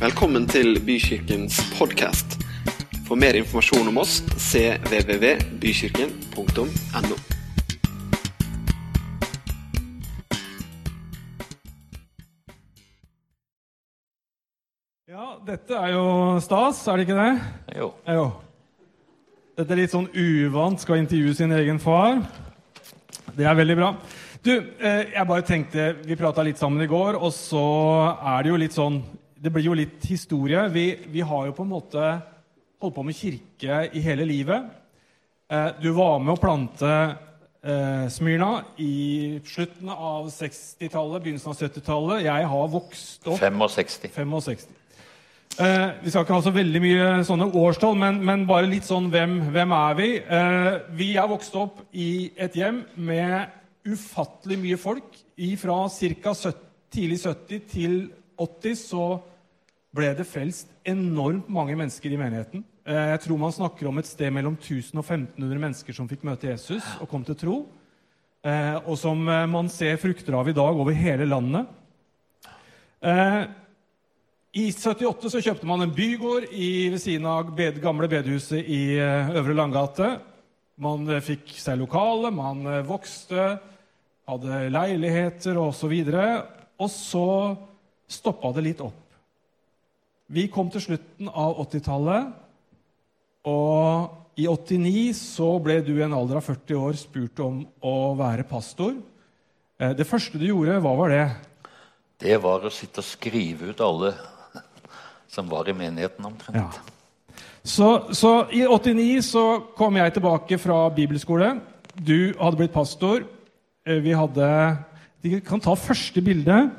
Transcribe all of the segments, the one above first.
Velkommen til Bykirkens podkast. For mer informasjon om oss cvvvbykirken.no. Ja, dette er jo stas, er det ikke det? Jo. Jo. Dette er litt sånn uvant, skal intervjue sin egen far. Det er veldig bra. Du, eh, jeg bare tenkte, Vi prata litt sammen i går, og så er det jo litt sånn Det blir jo litt historie. Vi, vi har jo på en måte holdt på med kirke i hele livet. Eh, Du var med å plante eh, Smyrna i slutten av 60-tallet, begynnelsen av 70-tallet. Jeg har vokst opp 65. 65. Eh, vi skal ikke ha så veldig mye sånne årstall, men, men bare litt sånn hvem, hvem er vi? Vi er vokst opp i et hjem med ufattelig mye folk. Fra ca. tidlig 70 til 80 så ble det frelst enormt mange mennesker i menigheten. Eh, jeg tror man snakker om et sted mellom 1000 og 1500 mennesker som fikk møte Jesus og kom til tro. Eh, og som eh, man ser frukter av i dag over hele landet. I 78 så kjøpte man en bygård i, ved siden av bed, gamle bedehuset i Øvre Langgate. Man fikk seg lokale, man vokste, hadde leiligheter osv. Og så stoppa det litt opp. Vi kom til slutten av 80-tallet, og i 89 så ble du i en alder av 40 år spurt om å være pastor. Eh, Det første du gjorde, hva var det? Det var å sitte og skrive ut alle som var i menigheten omtrent. Ja. Så, så i 89 så kom jeg tilbake fra bibelskole. Du hadde blitt pastor. Eh, Vi hadde Vi kan ta første bilde.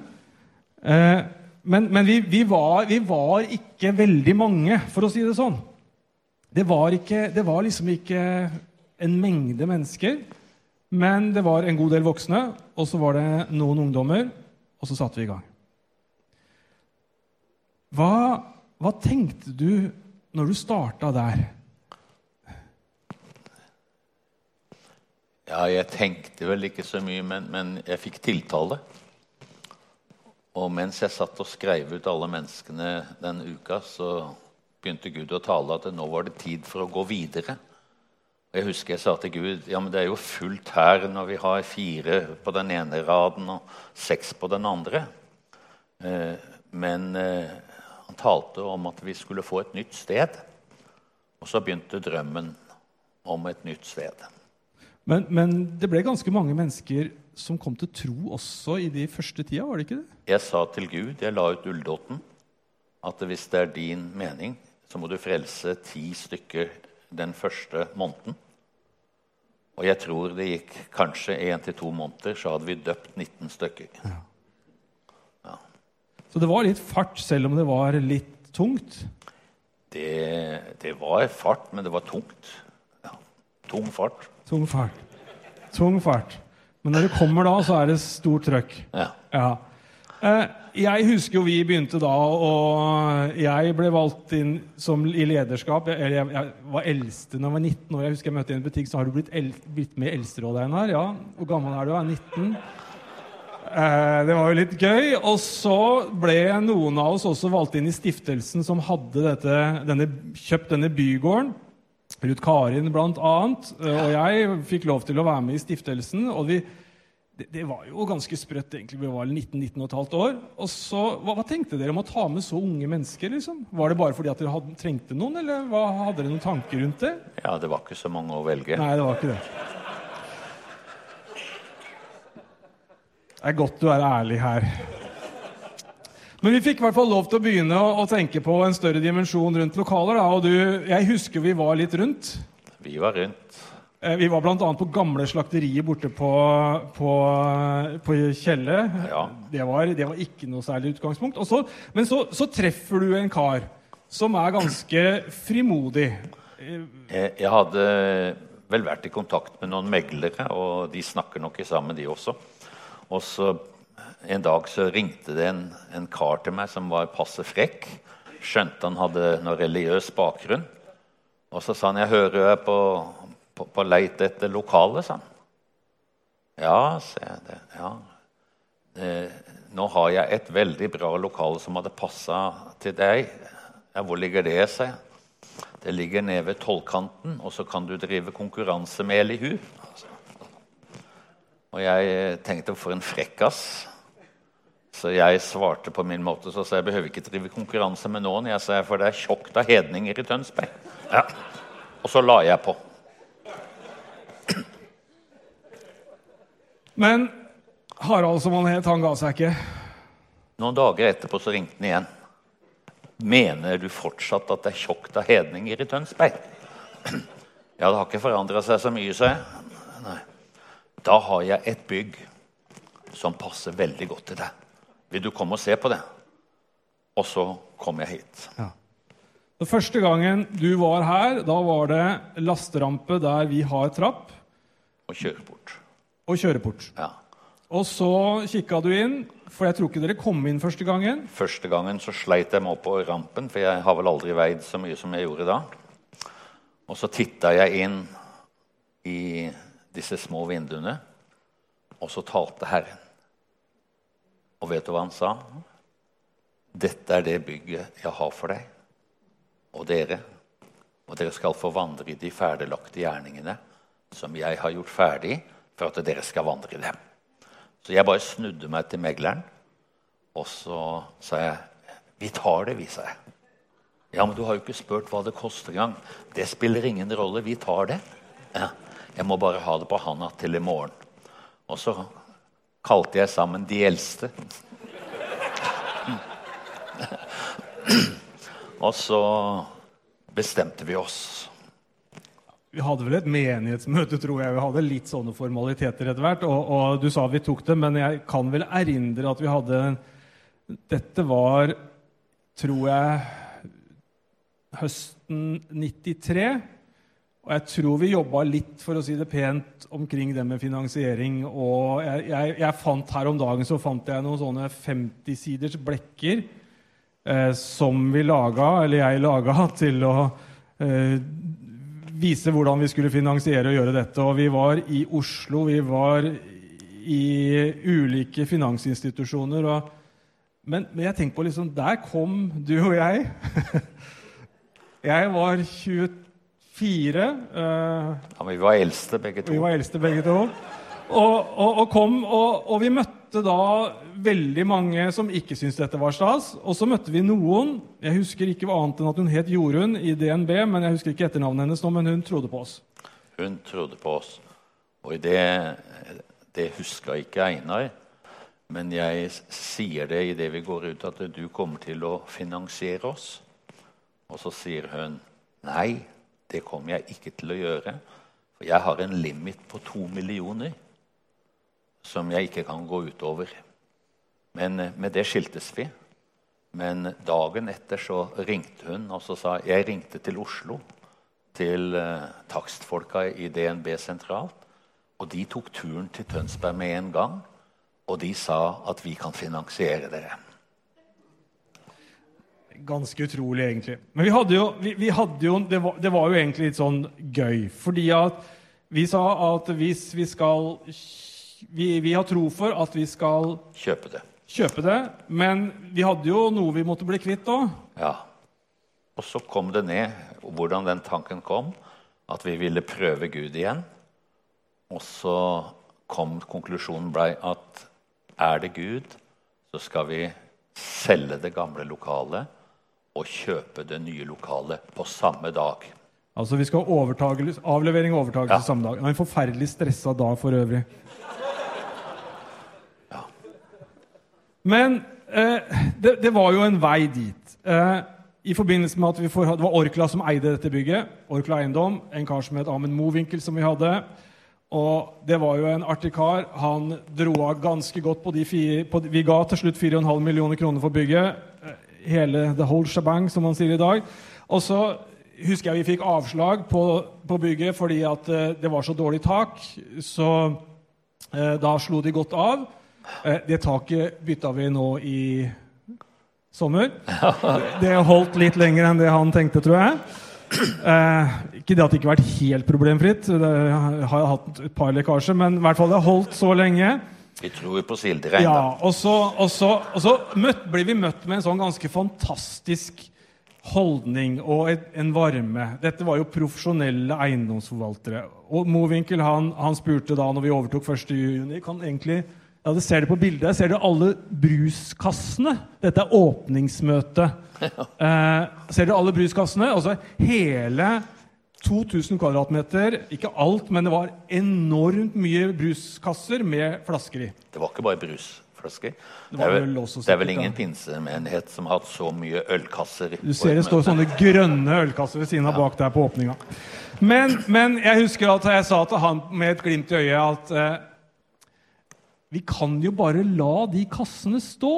Eh, Men, men vi, vi, var, vi var ikke veldig mange, for å si det sånn. Det var, ikke, det var liksom ikke en mengde mennesker. Men det var en god del voksne, og så var det noen ungdommer. Og så satte vi i gang. Hva, hva tenkte du når du starta der? Ja, jeg tenkte vel ikke så mye, men, men jeg fikk tiltale. Og mens jeg satt og skrev ut alle menneskene den uka, så begynte Gud å tale at nå var det tid for å gå videre. Og Jeg husker jeg sa til Gud ja, men det er jo fullt her når vi har fire på den ene raden og seks på den andre. Eh, men eh, han talte om at vi skulle få et nytt sted. Og så begynte drømmen om et nytt sted. Men, men det ble ganske mange mennesker som kom til tro også i de første tida, var det ikke det? Jeg sa til Gud, jeg la ut Ulldotten, at hvis det er din mening, så må du frelse ti stykker den første måneden. Og jeg tror det gikk kanskje én til to måneder, så hadde vi døpt 19 stykker. Så det var litt fart, selv om det var litt tungt. Det, det var fart, men det var tungt. Ja, tung fart. Tung fart. Tung fart. Men når det kommer da, så er det stort trøkk. Ja. Ja. Eh, Jeg husker jo vi begynte da, og jeg ble valgt inn som i lederskap. Jeg, jeg, jeg var eldste da jeg var 19 år. Jeg husker jeg møtte i en butikk, så har du blitt, el, blitt med i eldsterådet, Einar? Ja. Hvor gammel er du? Jeg er 19. Eh, det var jo litt gøy. Og så ble noen av oss også valgt inn i stiftelsen som hadde dette, denne, kjøpt denne bygården. Ruth Karin annet. eh, Og jeg fikk lov til å være med i stiftelsen. Og vi, det, det var jo ganske sprøtt, egentlig. Vi var 19-19,5 år. Og så, hva, hva tenkte dere om å ta med så unge mennesker? liksom? Var det bare fordi at dere hadde, trengte noen, eller hva, hadde dere noen tanker rundt det? ja, det var ikke så mange å velge. Nei, det var ikke det. Det er godt du er ærlig her. Men vi fikk i hvert fall lov til å begynne å, tenke på en større dimensjon rundt lokaler. Da. Og du, jeg husker vi var litt rundt. Vi var rundt. Eh, Vi var bl.a. på gamle slakteriet borte på, på, på Kjelle. Ja. Det, var, det var ikke noe særlig utgangspunkt. Og så, men så, så treffer du en kar som er ganske frimodig. Jeg, jeg hadde vel vært i kontakt med noen meglere, og de snakker nok sammen, de også. Og så en dag så ringte det en, en kar til meg som var passe frekk. Skjønte han hadde noe religiøs bakgrunn. Og så sa han jeg hører jeg på, på, på leit etter lokale, sa han. Ja, sa jeg det. Ja. Det, nå har jeg et veldig bra lokale som hadde passa til deg. Ja, hvor ligger det seg? Det ligger nede ved tollkanten, og så kan du drive konkurranse med Elihu. Og jeg tenkte for en frekkas. Så jeg svarte på min måte så sa jeg behøver ikke drive konkurranse med noen. Jeg sa for det er tjukt av hedninger i Tønsberg. Ja. Og så la jeg på. Men Harald, som han het, han ga seg ikke. Noen dager etterpå så ringte han igjen. Mener du fortsatt at det er tjukt av hedninger i Tønsberg? Ja, det har ikke forandra seg så mye, sa jeg. Nei. Da har jeg et bygg som passer veldig godt til deg. Vil du komme og se på det? Og så kom jeg hit. Ja. Den første gangen du var her, da var det lasterampe der vi har trapp, Og kjøreport. og kjøreport. Ja. Og så kikka du inn, for jeg tror ikke dere kom inn første gangen. Første gangen så sleit jeg meg opp på rampen, for jeg har vel aldri veid så mye som jeg gjorde da. Og så titta jeg inn i disse små vinduene, og så talte Herren. Og vet du hva han sa? Dette er det bygget jeg har for deg og dere. Og dere skal få vandre i de ferdiglagte gjerningene som jeg har gjort ferdig for at dere skal vandre i dem. Så jeg bare snudde meg til megleren, og så sa jeg Vi tar det, vi, sa jeg. Ja, men du har jo ikke spurt hva det koster engang. Det spiller ingen rolle. Vi tar det. Ja, jeg må bare ha det på handa til i morgen. Og så kalte jeg sammen de eldste. Og så bestemte vi oss. Vi hadde vel et menighetsmøte, tror jeg. Vi hadde litt sånne formaliteter etter hvert. Og, og du sa vi tok det, men jeg kan vel erindre at vi hadde Dette var, tror jeg, høsten 93. Og jeg tror vi jobba litt, for å si det pent, omkring det med finansiering. Og jeg, jeg, jeg fant her om dagen så fant jeg noen sånne 50-siders blekker eh, som vi laga, eller jeg laga, til å eh, vise hvordan vi skulle finansiere og gjøre dette. Og vi var i Oslo, vi var i ulike finansinstitusjoner. Og, men, men, jeg tenker på liksom Der kom du og jeg. jeg var 24. Uh, ja, men vi var eldste begge to. Vi var eldste begge to. Og, og, og kom, og, og, vi møtte da veldig mange som ikke syntes dette var stas. Og så møtte vi noen Jeg husker ikke annet enn at hun het Jorunn i DNB, men jeg husker ikke etternavnet hennes nå, men hun trodde på oss. Hun trodde på oss. Og det, det huska ikke Einar. Men jeg sier det idet vi går ut, at du kommer til å finansiere oss. Og så sier hun nei, det kommer jeg ikke til å gjøre. For jeg har en limit på to millioner som jeg ikke kan gå utover. Men eh, med det skiltes vi. Men dagen etter så ringte hun og så sa jeg ringte til Oslo, til eh, takstfolka i DNB sentralt. Og de tok turen til Tønsberg med en gang. Og de sa at vi kan finansiere dere. Ganske utrolig, egentlig. Men vi hadde jo, vi, vi hadde jo det, var, det, var, jo egentlig litt sånn gøy. Fordi at vi sa at hvis vi skal vi, vi, har tro for at vi skal Kjøpe det. Kjøpe det. Men vi hadde jo noe vi måtte bli kvitt òg. Ja. Og så kom det ned, hvordan den tanken kom, at vi ville prøve Gud igjen. Og så kom konklusjonen blei at er det Gud, så skal vi selge det gamle lokalet og kjøpe det nye lokalet på samme dag. Altså vi skal ha avlevering og overtakelse ja. samme dag. En forferdelig stressa dag for øvrig. Ja. Men eh, det, det, var jo en vei dit. Eh, I forbindelse med at vi får, Det var Orkla som eide dette bygget. Orkla Eiendom. En kar som het Amund Mowinckel, som vi hadde. Og det var jo en artig kar. Han dro av ganske godt på de fire på, Vi ga til slutt 4,5 millioner kroner for bygget. Hele the whole shabang, som man sier i dag. Og så husker jeg vi fikk avslag på, på bygget fordi at uh, det var så dårlig tak. Så eh, da slo de godt av. Eh, det taket bytta vi nå i sommer. Det holdt litt lenger enn det han tenkte, tror jeg. Eh, ikke det at det ikke har vært helt problemfritt, det har hatt et par lekkasjer, men i hvert fall det har holdt så lenge. Vi tror på Silderein, Ja, da. og så, og så, og så møtt, blir vi møtt med en sånn ganske fantastisk holdning og et, en varme. Dette var jo profesjonelle eiendomsforvaltere. Og Mowinckel han, han spurte da når vi overtok 1.6 kan egentlig ja, det ser du på bildet. Jeg ser du alle bruskassene. Dette er åpningsmøte. Eh, ser du alle bruskassene? Altså hele 2000 kvadratmeter. Ikke alt, men det var enormt mye bruskasser med flasker i. Det var ikke bare brusflasker. Det Det er vel, også det er vel ingen pinsemenighet som har hatt så mye ølkasser. Du ser det står sånne grønne ølkasser ved siden av bak der på åpninga. Men, men jeg husker at jeg sa til han med et glimt i øyet at eh, vi kan jo bare la de kassene stå.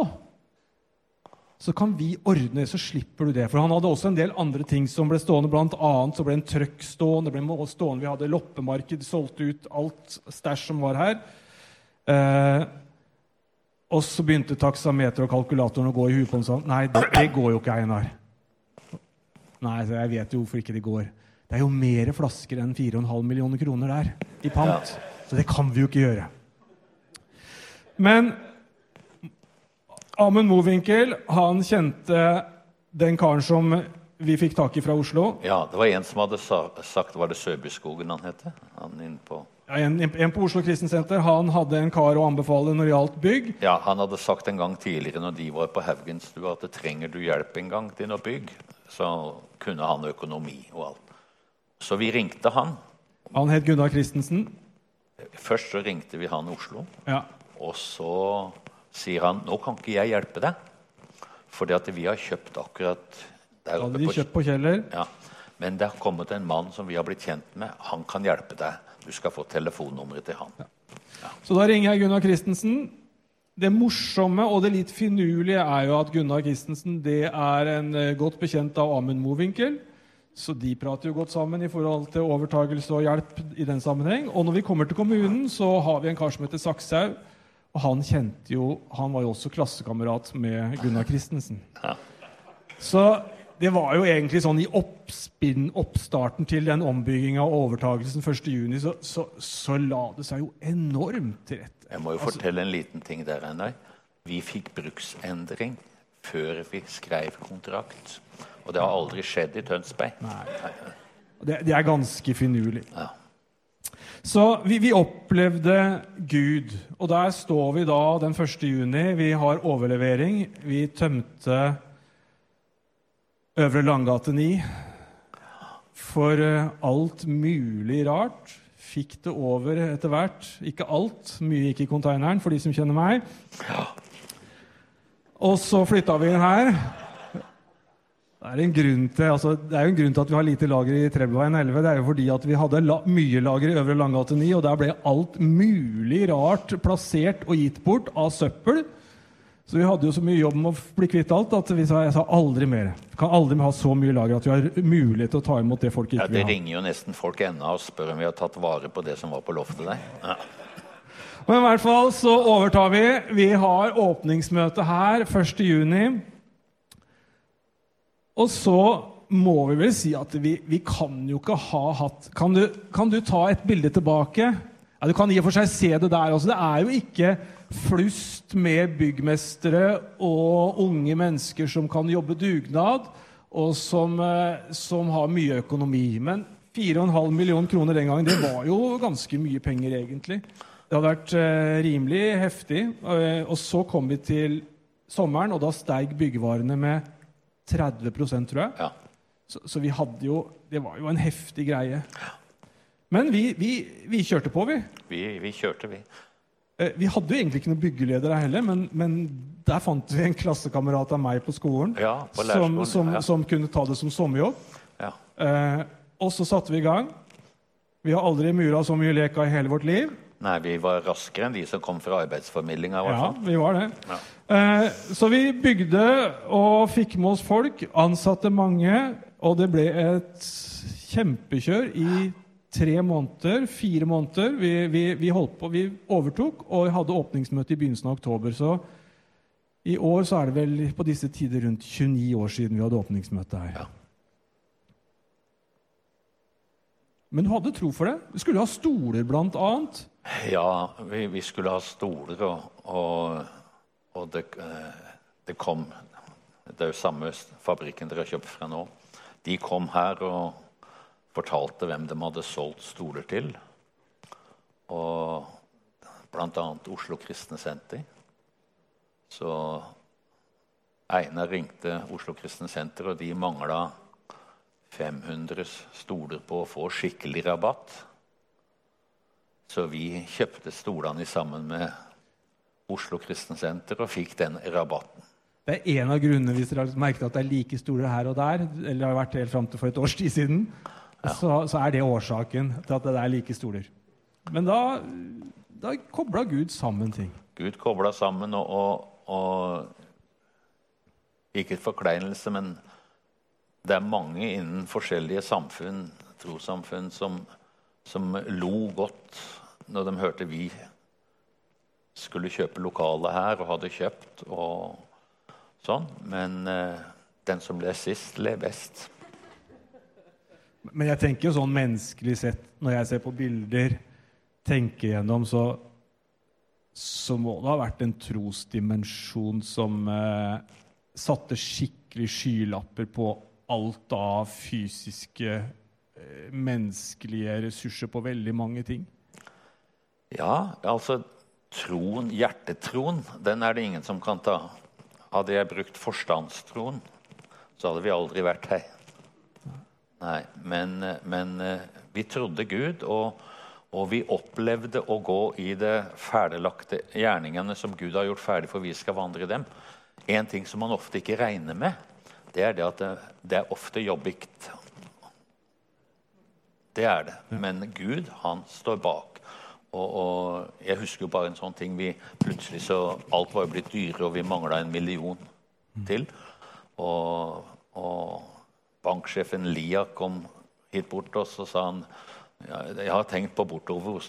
Så kan vi ordne, så slipper du det. For han hadde også en del andre ting som ble stående. Blant annet så ble en trøkk stående, det ble stående. Vi hadde loppemarked, solgte ut alt stæsj som var her. Eh, og så begynte taksameter og kalkulatoren å gå i huet på ham sånn. Nei, det, det går jo ikke, Einar. Nei, så jeg vet jo hvorfor ikke det går. Det er jo mer flasker enn 4,5 millioner kroner der i pant. Så det kan vi jo ikke gjøre. Men Amund Mowinckel, han kjente den karen som vi fikk tak i fra Oslo. Ja, det var en som hadde sa, sagt Var det Søbyskogen han het? Han inn på Ja, En, en på Oslo Kristensenter. Han hadde en kar å anbefale når det gjaldt bygg. Ja, Han hadde sagt en gang tidligere når de var på Haugenstua, at det trenger du hjelp en gang til noe bygg, så kunne han økonomi og alt. Så vi ringte han. Han het Gunnar Christensen. Først så ringte vi han i Oslo, Ja. og så sier han nå kan ikke jeg hjelpe deg, fordi at vi har kjøpt akkurat der oppe hadde de kjøpt på Kjeller. Ja, Men det har kommet en mann som vi har blitt kjent med. Han kan hjelpe deg. Du skal få telefonnummeret til han. Så da ringer jeg Gunnar Christensen. Det morsomme og det litt finurlige er jo at Gunnar Christensen det er en eh, godt bekjent av Amund Mowinckel. Så de prater jo godt sammen i forhold til overtagelse og hjelp i den sammenheng. Og når vi kommer til kommunen, så har vi en kar som heter Sakshaug. Og han kjente jo Han var jo også klassekamerat med Gunnar Christensen. Ja. Så det var jo egentlig sånn i oppspinn, oppstarten til den ombygginga og overtagelsen 1.6, så, så, så la det seg jo enormt til rette. Jeg må jo Altså- fortelle en liten ting der, Einar. Vi fikk bruksendring før vi skrev kontrakt. Og det har aldri skjedd i Tønsberg. Nei. Det, det er ganske finurlig. Ja. Så vi, vi opplevde Gud, og der står vi da den 1. juni. Vi har overlevering. Vi tømte Øvre Langgate 9 for eh, alt mulig rart. Fikk det over etter hvert. Ikke alt. Mye gikk i konteineren, for de som kjenner meg. Og så flytta vi inn her. Det er, en grunn til, altså, det er jo en grunn til at vi har lite lager i Trebleveien 11. Det er jo fordi at vi hadde la, mye lager i Øvre Langgate 9, og der ble alt mulig rart plassert og gitt bort av søppel. Så vi hadde jo så mye jobb med å bli kvitt alt at vi sa jeg sa aldri mer. Vi kan aldri ha så mye lager at vi har mulighet til å ta imot det folk Ja, ikke Det vil ha. Det ringer jo nesten folk ennå og spør om vi har tatt vare på det som var på loftet der. Ja. Men i hvert fall så overtar vi. Vi har åpningsmøte her 1. Og så må vi vel si at vi, vi kan jo ikke ha hatt kan du, kan du ta et bilde tilbake? Ja, Du kan i og for seg se det der også. Det er jo ikke flust med byggmestere og unge mennesker som kan jobbe dugnad, og som, eh, som har mye økonomi. Men 4,5 millioner kroner den gangen, det var jo ganske mye penger, egentlig. Det hadde vært eh, rimelig heftig. Og, og så kom vi til sommeren, og da steig byggevarene med 30% tror jeg. Ja. Så, så vi hadde jo Det var jo en heftig greie. Men vi, vi, vi kjørte på, vi. Vi, vi kjørte, vi. Eh, Vi hadde jo egentlig ikke noen byggeledere heller, men, men der fant vi en klassekamerat av meg på skolen Ja, på som, som, ja. som kunne ta det som sommerjobb. Ja. Eh, og så satte vi i gang. Vi har aldri mura så mye leka i hele vårt liv. Nei, vi var raskere enn de som kom fra arbeidsformidlinga. Ja, vi var det. Ja. Eh, så vi bygde og fikk med oss folk, ansatte mange, og det ble et kjempekjør i tre måneder, fire måneder. Vi, vi, vi holdt på, vi overtok og hadde åpningsmøte i begynnelsen av oktober. Så i år så er det vel på disse tider rundt 29 år siden vi hadde åpningsmøte her. Ja. Men du hadde tro for det. Du skulle ha stoler, blant annet. Ja, vi, vi skulle ha stoler, og, og, og det, eh, det kom Det er jo samme fabrikken dere har kjøpt fra nå. De kom her og fortalte hvem de hadde solgt stoler til. Og bl.a. Oslo Kristne Senter. Så Einar ringte Oslo Kristne Senter, og de mangla 500 stoler på å få skikkelig rabatt. Så vi kjøpte stolene sammen med Oslo Kristne Senter og fikk den rabatten. Det er en av grunnene hvis dere har merket at det er like stoler her og der, eller har vært helt frem til for et års tid siden, så, så, er det årsaken til at det er like stoler. Men da, da kobla Gud sammen ting. Gud kobla sammen, og, og, og Ikke forkleinelse, men det er mange innen forskjellige samfunn, trossamfunn, som, som lo godt når de hørte vi skulle kjøpe lokale her og hadde kjøpt og sånn. Men eh, den som ble sist, ble best. Men jeg tenker jo sånn menneskelig sett, når jeg ser på bilder, tenker gjennom, så, så må det ha vært en trosdimensjon som eh, satte skikkelig skylapper på alt av fysiske, eh, menneskelige ressurser på veldig mange ting. Ja, altså troen, hjertetroen, den er det ingen som kan ta. Hadde jeg brukt forstandstroen, så hadde vi aldri vært her. Nei, men, men vi trodde Gud, og, og, vi opplevde å gå i de ferdiglagte gjerningene som Gud har gjort ferdig for vi skal vandre i dem. En ting som man ofte ikke regner med, det er det at det, det er ofte jobbikt. Det er det. Men Gud, han står bak. Og, og, jeg husker jo bare en sånn ting vi Plutselig så Alt var jo blitt dyrere, og vi mangla en million til. Og, og, banksjefen Lia kom hit bort til oss og sa han ja, jeg har tenkt på bortover.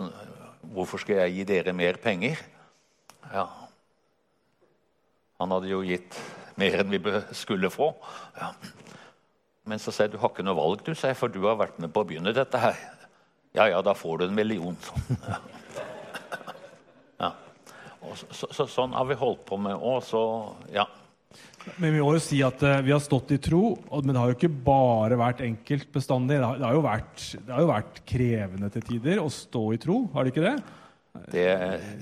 Hvorfor skal jeg gi dere mer penger? Ja. Han hadde jo gitt mer enn vi skulle få. Ja. Men så sa jeg du har ikke noe valg, du, for du har vært med på å begynne dette her. Ja ja, da får du en million. Ja. ja. Så, så, så, sånn har vi holdt på med. òg, så, ja. Men vi må jo si at uh, vi har stått i tro, men det har jo ikke bare vært enkelt bestandig. Det har, det har, jo, vært, det har jo vært krevende til tider å stå i tro, har det ikke det? Det,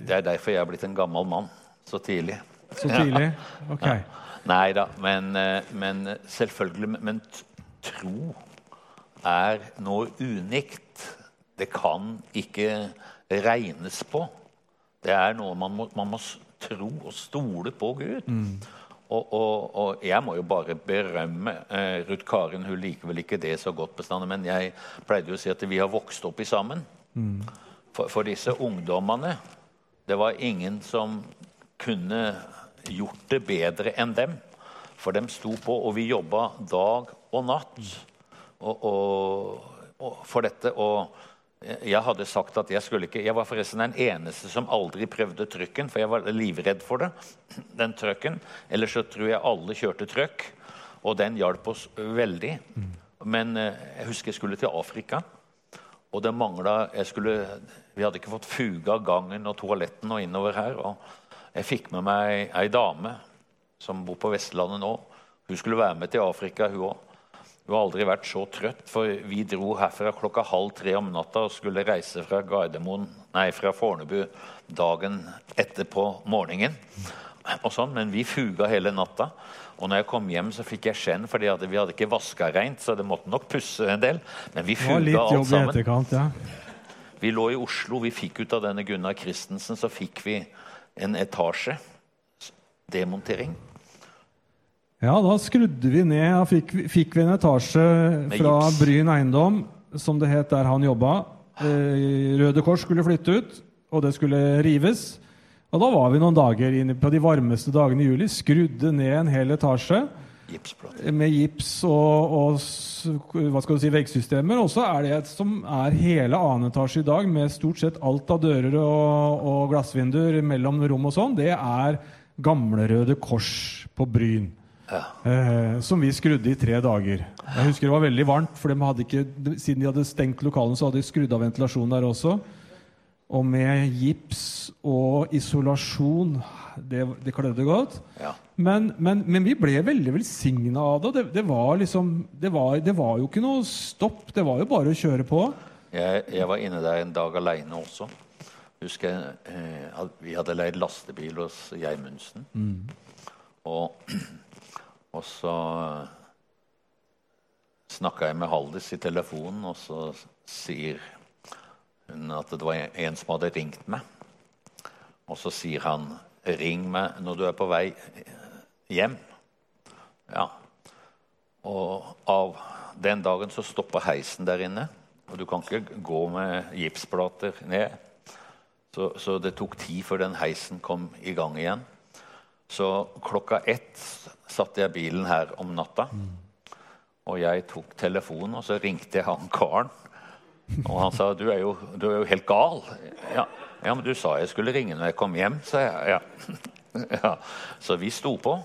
det er derfor jeg er blitt en gammel mann så tidlig. Så tidlig? Ok. Ja. Nei da, men, eh, men, selvfølgelig Men tro er noe unikt det kan ikke regnes på. Det er noe man må, man må tro og stole på Gud. Mm. Og, og, og, jeg må jo bare berømme eh, Ruth Karin. Hun liker vel ikke det så godt bestandig, men jeg pleide jo å si at vi har vokst opp i sammen. Mm. For, for, disse ungdommene Det var ingen som kunne gjort det bedre enn dem. For dem sto på, og vi jobba dag og natt og, og, for dette. og jeg hadde sagt at jeg skulle ikke Jeg var forresten den eneste som aldri prøvde trøkken, for jeg var livredd for det. den trøkken. Ellers så tror jeg alle kjørte trøkk, og den hjalp oss veldig. Men eh, jeg husker jeg skulle til Afrika, og det mangla Vi hadde ikke fått fuga gangen og toaletten og innover her. og Jeg fikk med meg ei dame som bor på Vestlandet nå. Hun skulle være med til Afrika, hun òg. Hun har aldri vært så trøtt, for vi dro herfra klokka halv tre om natta og skulle reise fra nei, fra Fornebu dagen etterpå morgenen. Og sånn, Men vi fuga hele natta. Og når jeg kom hjem, så fikk jeg skjenn fordi vi hadde ikke vaska reint. Så det måtte nok pusse en del. Men vi fuga alt sammen. Etterkant, ja. Vi lå i Oslo. Vi fikk ut av denne Gunnar Christensen så fikk vi en etasje. Demontering. Ja, da skrudde vi ned og fikk, fikk vi en etasje fra Bryn eiendom, som det het der han jobba. Eh, Røde Kors skulle flytte ut, og det skulle rives. Og da var vi noen dager inne på de varmeste dagene i juli, skrudde ned en hel etasje med gips og, og hva skal du si, veggsystemer. Og så er det et som er hele annen etasje i dag, med stort sett alt av dører og, og glassvinduer mellom rom og sånn. Det er gamle Røde Kors på Bryn. Ja. Eh, som vi skrudde i tre dager. Jeg husker det var veldig varmt, for de ikke, siden de hadde stengt lokalene, så hadde de skrudd av ventilasjonen der også. og med gips og isolasjon. Det, det klødde godt. Ja. Men, men, men vi ble veldig velsigna av det. det. Det var liksom det var, det var jo ikke noe stopp. Det var jo bare å kjøre på. Jeg, jeg var inne der en dag aleine også. Husker jeg, eh, Vi hadde leid lastebil hos Geirmundsen. Og, og så snakka jeg med Haldis i telefonen, og så sier hun at det var en som hadde ringt meg. Og så sier han 'Ring meg når du er på vei hjem'. Ja. Og av den dagen så stopper heisen der inne. Og du kan ikke gå med gipsplater ned. Så, så det tok tid før den heisen kom i gang igjen. Så klokka ett satte jeg bilen her om natta. Og jeg tok telefonen, og så ringte jeg han karen. Og han sa du er jo, du er jo helt gal. Ja, ja, men du sa jeg skulle ringe når jeg kom hjem, sa jeg. Ja. ja. Så vi sto på.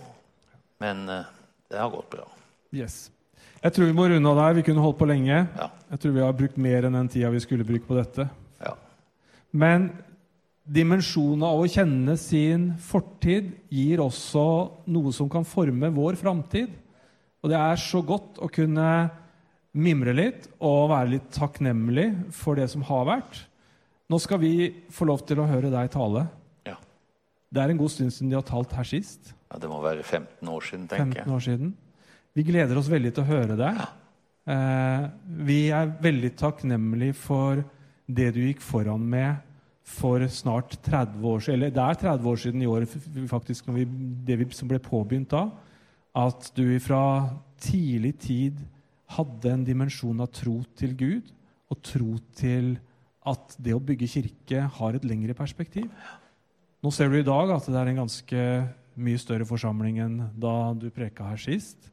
Men eh, det har gått bra. Yes. Jeg tror vi må runde av der. Vi kunne holdt på lenge. Ja. Jeg tror vi har brukt mer enn den tida vi skulle bruke på dette. ja. Men dimensjonen av å kjenne sin fortid gir også noe som kan forme vår framtid. Og det er så godt å kunne mimre litt og være litt takknemlig for det som har vært. Nå skal vi få lov til å høre deg tale. ja. Det er en god stund siden de har talt her sist. ja det må være 15 år siden, tenker 15 år siden. Vi gleder oss veldig til å høre deg. Eh, vi er veldig takknemlige for det du gikk foran med for snart 30 år siden. Eller det er 30 år siden i år, faktisk, vi, det vi, som ble påbegynt da. At du fra tidlig tid hadde en dimensjon av tro til Gud, og tro til at det å bygge kirke har et lengre perspektiv. Nå ser du i dag at det er en ganske mye større forsamling enn da du preka her sist.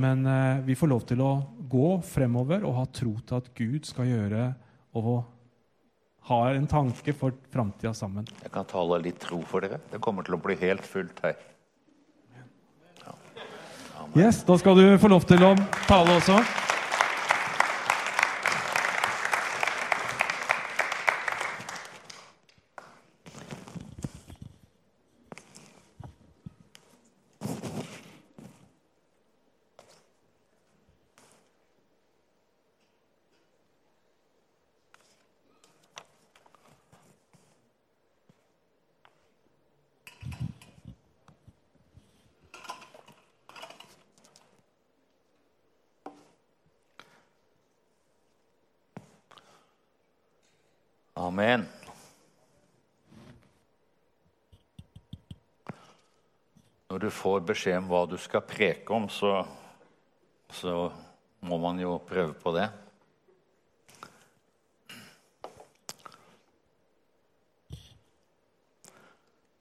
Men eh, vi får lov til å gå fremover og ha tro til at Gud skal gjøre og ha en tanke for framtida sammen. Jeg kan tale litt tro for dere. Det kommer til å bli helt fullt her. Yes, Da skal du få lov til å tale også. Amen. Når du får beskjed om hva du skal preke om, så, så må man jo prøve på det.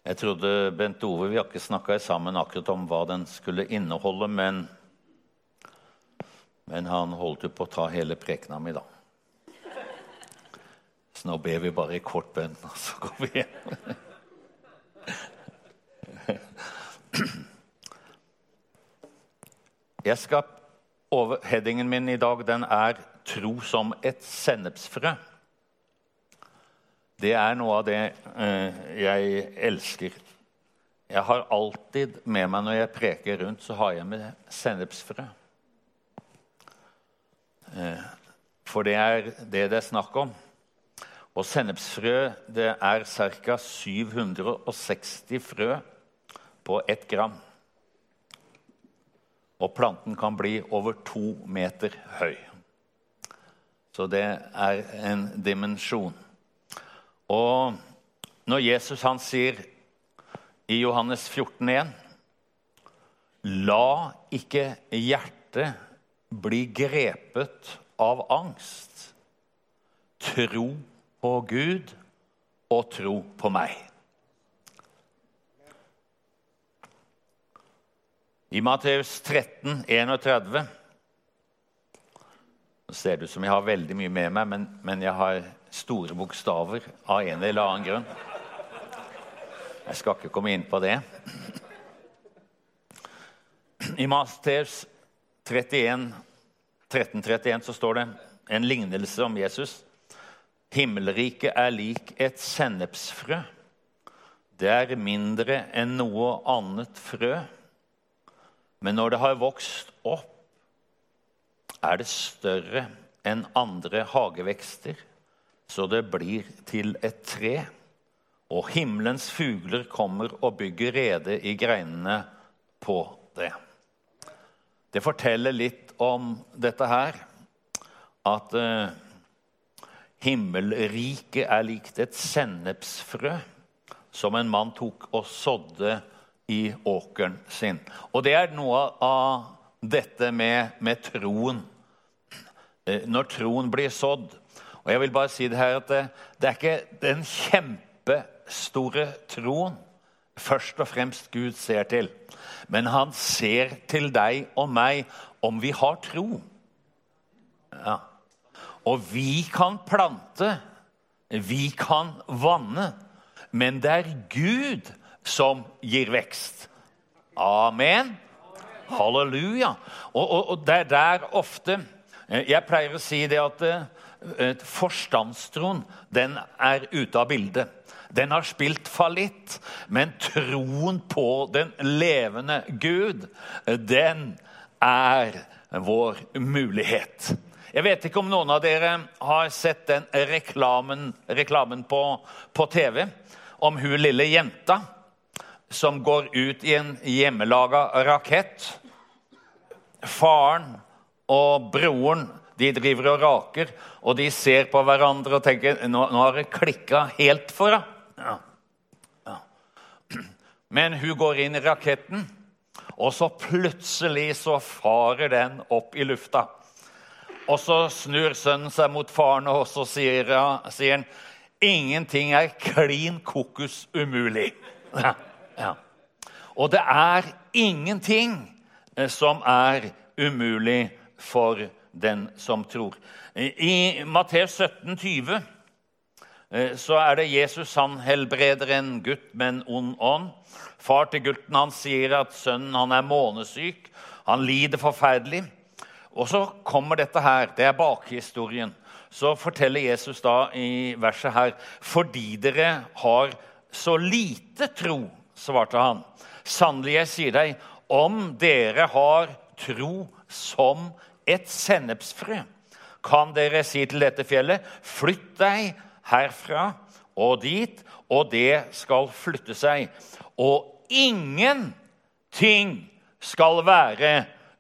Jeg trodde Bent Ove Vi har ikke snakka sammen akkurat om hva den skulle inneholde, men, men han holdt jo på å ta hele prekena mi, da. Så nå ber vi bare i kort bønn, og så går vi hjem. Jeg skal, Overheadingen min i dag den er 'Tro som et sennepsfrø'. Det er noe av det eh, jeg elsker. Jeg har alltid med meg når jeg preker rundt, så har jeg med sennepsfrø. Eh, for det er det det er snakk om. Og sennepsfrø det er ca. 760 frø på ett gram. Og planten kan bli over to meter høy. Så det er en dimensjon. Og når Jesus han sier i Johannes 14, 14,1 La ikke hjertet bli grepet av angst. Tro på Gud og tro på meg. I Matteus 13, 31 Nå ser det ut som jeg har veldig mye med meg, men, men jeg har store bokstaver av en eller annen grunn. Jeg skal ikke komme inn på det. I Matteus 31, 13, 31 så står det en lignelse om Jesus. Himmelriket er lik et sennepsfrø. Det er mindre enn noe annet frø. Men når det har vokst opp, er det større enn andre hagevekster, så det blir til et tre. Og himmelens fugler kommer og bygger rede i greinene på det. Det forteller litt om dette her, at eh, himmelriket er likt et sennepsfrø som en mann tok og sådde i åkeren sin. Og det er noe av dette med, med troen. Eh, når troen blir sådd. Og jeg vil bare si det her at det, det er ikke den kjempestore troen først og fremst Gud ser til. Men han ser til deg og meg om vi har tro. Ja. Og vi kan plante, vi kan vanne, men det er Gud som gir vekst. Amen. Halleluja. Og, og, og det er der ofte eh, Jeg pleier å si det at uh, forstandstroen den er ute av bildet. Den har spilt fallitt, men troen på den levende Gud, den er vår mulighet. Jeg vet ikke om noen av dere har sett den reklamen, reklamen på, på TV om hun lille jenta som går ut i en hjemmelaga rakett. Faren og broren de driver og raker, og de ser på hverandre og tenker nå, nå har det klikka helt for henne. Ja. Ja. Men hun går inn i raketten, og så plutselig så farer den opp i lufta. Og så snur sønnen seg mot faren, og så sier, sier han ingenting er klin kokus umulig. Ja. Ja. Og det er ingenting eh, som er umulig for den som tror. I Matteus 17, 20 Eh, så er det Jesus han helbreder en gutt med en ond ånd. Far til gutten han sier at sønnen han er månesyk. Han lider forferdelig. Og så kommer dette her. Det er bakhistorien. Så forteller Jesus da i verset her Fordi dere har så lite tro, svarte han. Sannelig, jeg sier deg, om dere har tro som et sennepsfrø, kan dere si til dette fjellet, flytt deg herfra og dit, og det skal flytte seg. Og ingenting skal være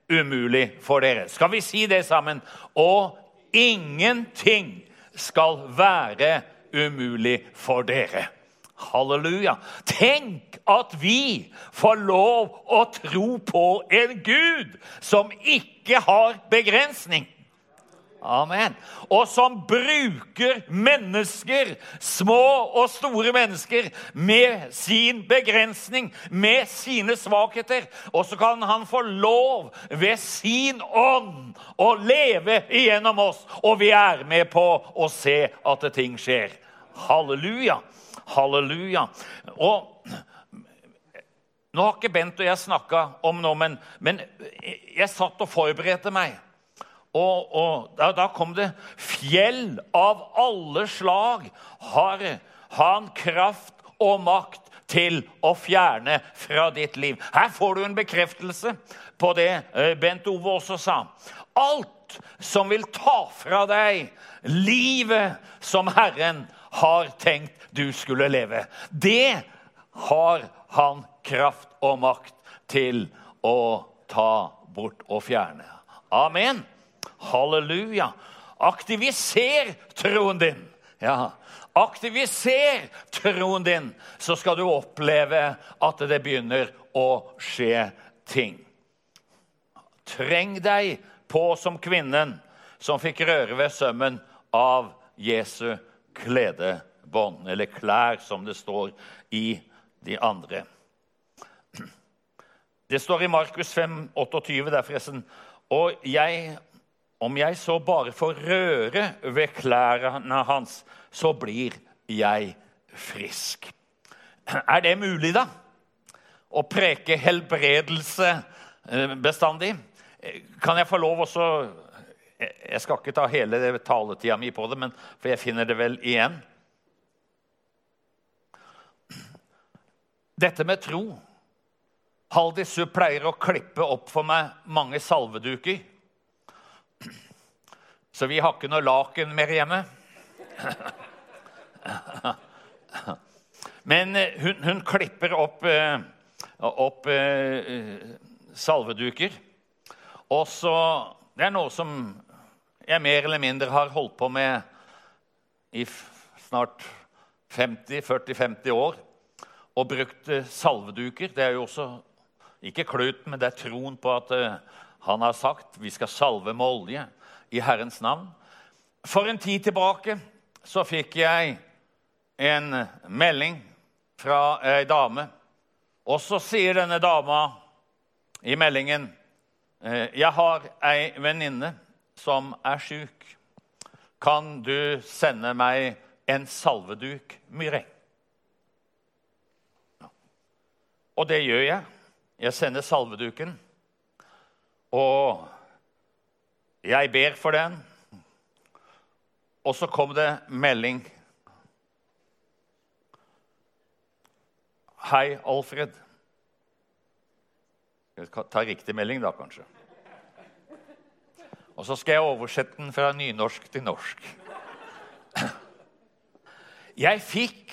umulig for dere. Skal vi si det sammen? Og ingenting skal være umulig for dere. Halleluja. Tenk at vi får lov å tro på en Gud som ikke har begrensning. Amen. Og som bruker mennesker, små og store mennesker, med sin begrensning, med sine svakheter. Og så kan han få lov ved sin ånd å leve igjennom oss. Og vi er med på å se at ting skjer. Halleluja. Halleluja. Og nå har ikke Bent og jeg snakka om noe, men, men jeg satt og forberedte meg. Og, og da, da, kom det Fjell av alle slag har han kraft og makt til å fjerne fra ditt liv. Her får du en bekreftelse på det eh, Bent Ove også sa. Alt som vil ta fra deg livet som Herren har tenkt du skulle leve, det har han kraft og makt til å ta bort og fjerne. Amen. Halleluja. Aktiviser troen din. Ja, Aktiviser troen din, så skal du oppleve at det begynner å skje ting. Treng deg på som kvinnen som fikk røre ved sømmen av Jesu kledebånd, eller klær, som det står i de andre. Det står i Markus 5, 28, der forresten Og jeg om jeg så bare får røre ved klærne hans, så blir jeg frisk. Er det mulig, da? Å preke helbredelse eh, bestandig? Kan jeg få lov også jeg, skal ikke ta hele taletida mi på det, men, for jeg finner det vel igjen. Dette med tro Haldis hun pleier å klippe opp for meg mange salveduker. Så vi har ikke noe laken mer hjemme. Men eh, hun, hun klipper opp, eh, opp eh, salveduker. Og så Det er noe som jeg mer eller mindre har holdt på med i snart 50-40-50 år. Og brukt salveduker. Det er jo også ikke kluten, men det er troen på at han har sagt vi skal salve med olje i Herrens navn. For en tid tilbake så fikk jeg en melding fra ei dame. Og så sier denne dama i meldingen «Eh, jeg har ei venninne som er sjuk. Kan du sende meg en salveduk, Myre? Og det gjør jeg. Jeg sender salveduken. Og jeg ber for den. Og så kom det melding. Hei, Alfred. Jeg tar ta riktig melding, da, kanskje. Og så skal jeg oversette den fra nynorsk til norsk. Jeg fikk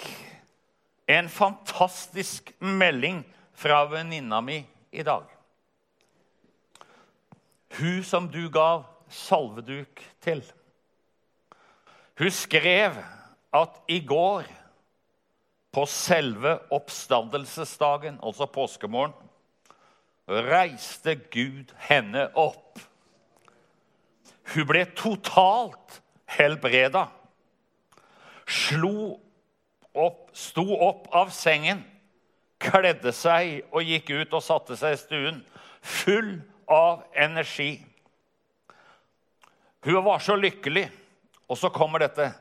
en fantastisk melding fra venninna mi i dag. Hun som du gav salveduk til. Hun skrev at i går, på selve oppstandelsesdagen, altså påskemorgen, reiste Gud henne opp. Hun ble totalt helbreda. Slo opp, sto opp av sengen, kledde seg og gikk ut og satte seg i stuen, full av energi. Hun var så lykkelig. Og så kommer dette.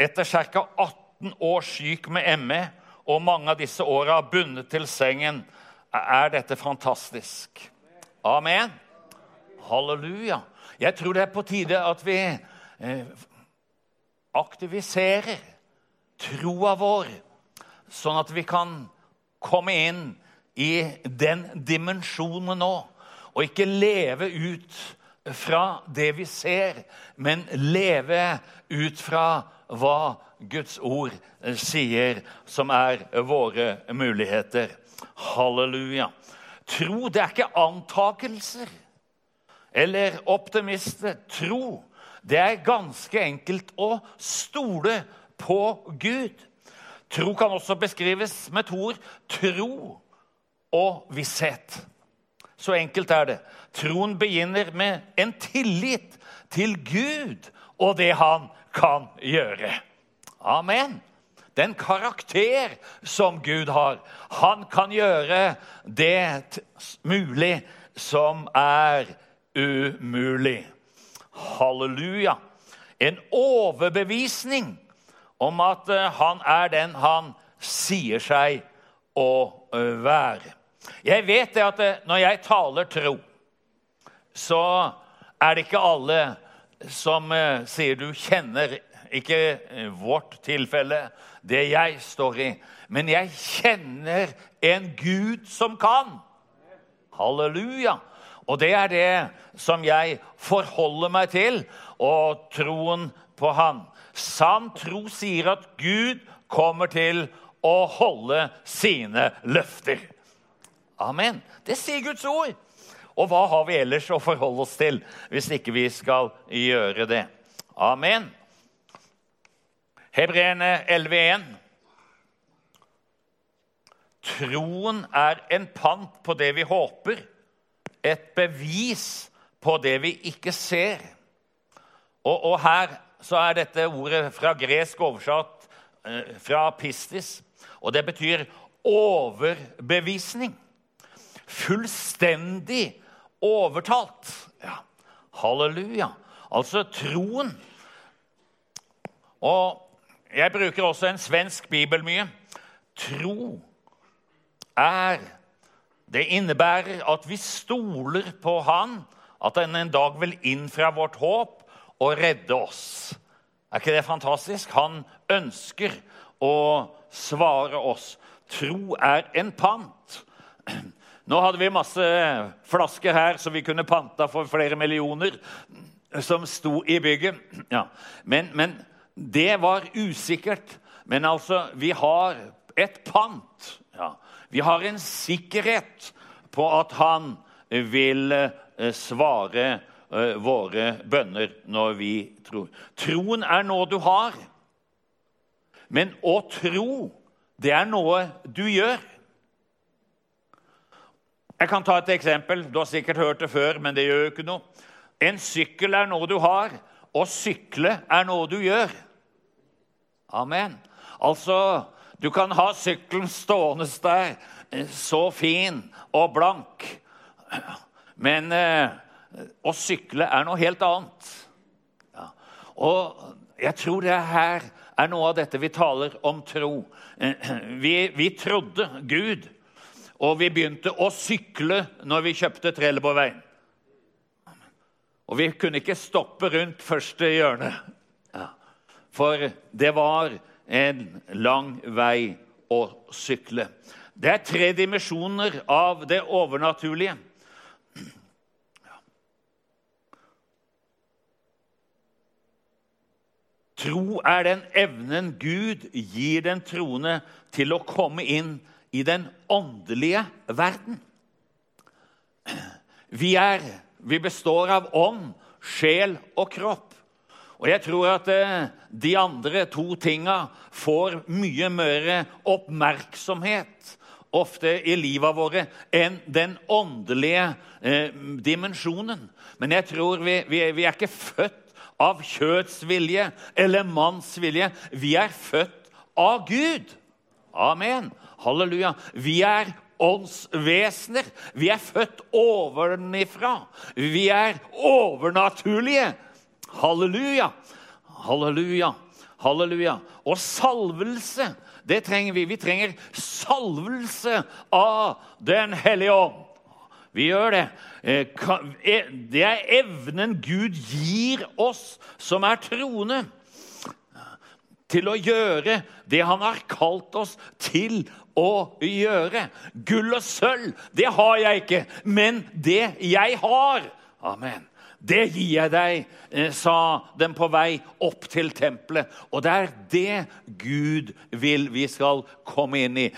Etter ca. 18 år syk med ME og mange av disse åra bundet til sengen, er dette fantastisk. Amen. Halleluja. Jeg tror det er på tide at vi eh, aktiviserer troa vår, sånn at vi kan komme inn i den dimensjonen nå, og ikke leve ut fra det vi ser, men leve ut fra hva Guds ord sier, som er våre muligheter. Halleluja. Tro, det er ikke antakelser eller optimister. Tro, det er ganske enkelt å stole på Gud. Tro kan også beskrives med to ord tro og visshet. Så enkelt er det. Troen begynner med en tillit til Gud og det han kan gjøre. Amen. Den karakter som Gud har. Han kan gjøre det mulig som er umulig. Halleluja. En overbevisning om at eh, han er den han sier seg å eh, være. Jeg vet det at eh, når jeg taler tro, så er det ikke alle som sier du kjenner ikke vårt tilfelle, det jeg står i, men jeg kjenner en Gud som kan. Halleluja. Og det er det som jeg forholder meg til, og troen på Han. Sann tro sier at Gud kommer til å holde sine løfter. Amen. Det sier Guds ord. Og hva har vi ellers å forholde oss til hvis ikke vi skal gjøre det? Amen. Hebreerne 11,1. Troen er en pant på det vi håper, et bevis på det vi ikke ser. Og, og her så er dette ordet fra gresk oversatt eh, fra pistis, og det betyr overbevisning fullstendig overtalt. Ja. Halleluja. Altså troen. Og jeg bruker også en svensk bibel mye. Tro er Det innebærer at vi stoler på Han, at Han en dag vil innfra vårt håp og redde oss. Er ikke det fantastisk? Han ønsker å svare oss. Tro er en pant. Nå hadde vi masse flasker her som vi kunne panta for flere millioner, som sto i bygget. Ja. Men, men det var usikkert. Men altså, vi har et pant. Vi har en sikkerhet på at han vil eh, svare uh, våre bønner når vi tror. Troen er noe du har. Men å tro, det er noe du gjør. Jeg kan ta et eksempel. Du har sikkert hørt det før, men det gjør jo ikke noe. En sykkel er noe du har, og sykle er noe du gjør. Amen. Altså, du kan ha sykkelen stående der, eh, så fin og blank, men eh, å sykle er noe helt annet. Ja. Og jeg tror det her er noe av dette vi taler om tro. Vi, vi trodde Gud, og vi begynte å sykle når vi kjøpte Trelleborgveien. Og vi kunne ikke stoppe rundt første hjørne, ja. for det var en lang vei å sykle. Det er tre dimensjoner av det overnaturlige. Tro er den evnen Gud gir den troende til å komme inn i den åndelige verden. Vi, er, vi består av ånd, sjel og kropp. Og jeg tror at eh, de andre to tinga får mye mer oppmerksomhet ofte i livet våre enn den åndelige eh, dimensjonen. Men jeg tror vi, vi, vi er ikke født av kjøtsvilje eller manns vilje. Vi er født av Gud. Amen. Halleluja. Vi er åndsvesener. Vi er født ovenifra. Vi er overnaturlige. Halleluja. Halleluja. Halleluja. Og salvelse, det trenger vi. Vi trenger salvelse av Den hellige ånd. Vi gjør det. Eh, eh, det er evnen Gud gir oss som er troende, til å gjøre det han har kalt oss til å gjøre. Gull og sølv, det har jeg ikke, men det jeg har Amen. Det gir jeg deg, eh, sa den på vei opp til tempelet. Og det er det Gud vil vi skal komme inn i.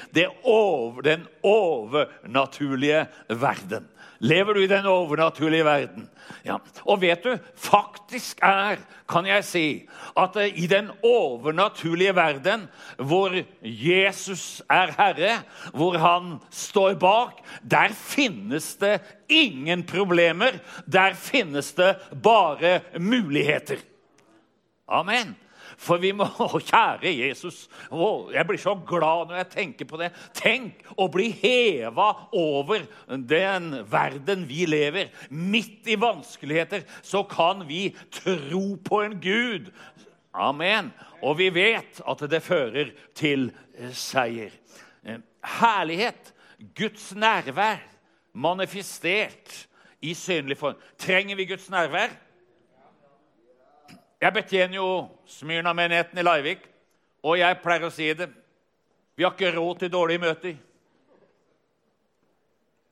Over, den overnaturlige verden. Lever du i den overnaturlige verden? Ja. Og vet du, faktisk er, kan jeg si, at eh, i den overnaturlige verden, hvor Jesus er herre, hvor han står bak, der finnes det ingen problemer. Der finnes det bare muligheter. Amen. For vi må kjære Jesus. Jeg blir så glad når jeg tenker på det. Tenk å bli heva over den verden vi lever. Midt i vanskeligheter så kan vi tro på en Gud. Amen. Og vi vet at det fører til eh, seier. Eh, herlighet, Guds nærvær, manifestert i synlig form. Trenger vi Guds nærvær? Jeg betjener jo Smyrna-menigheten i Larvik, og jeg pleier å si det. Vi har ikke råd til dårlige møter.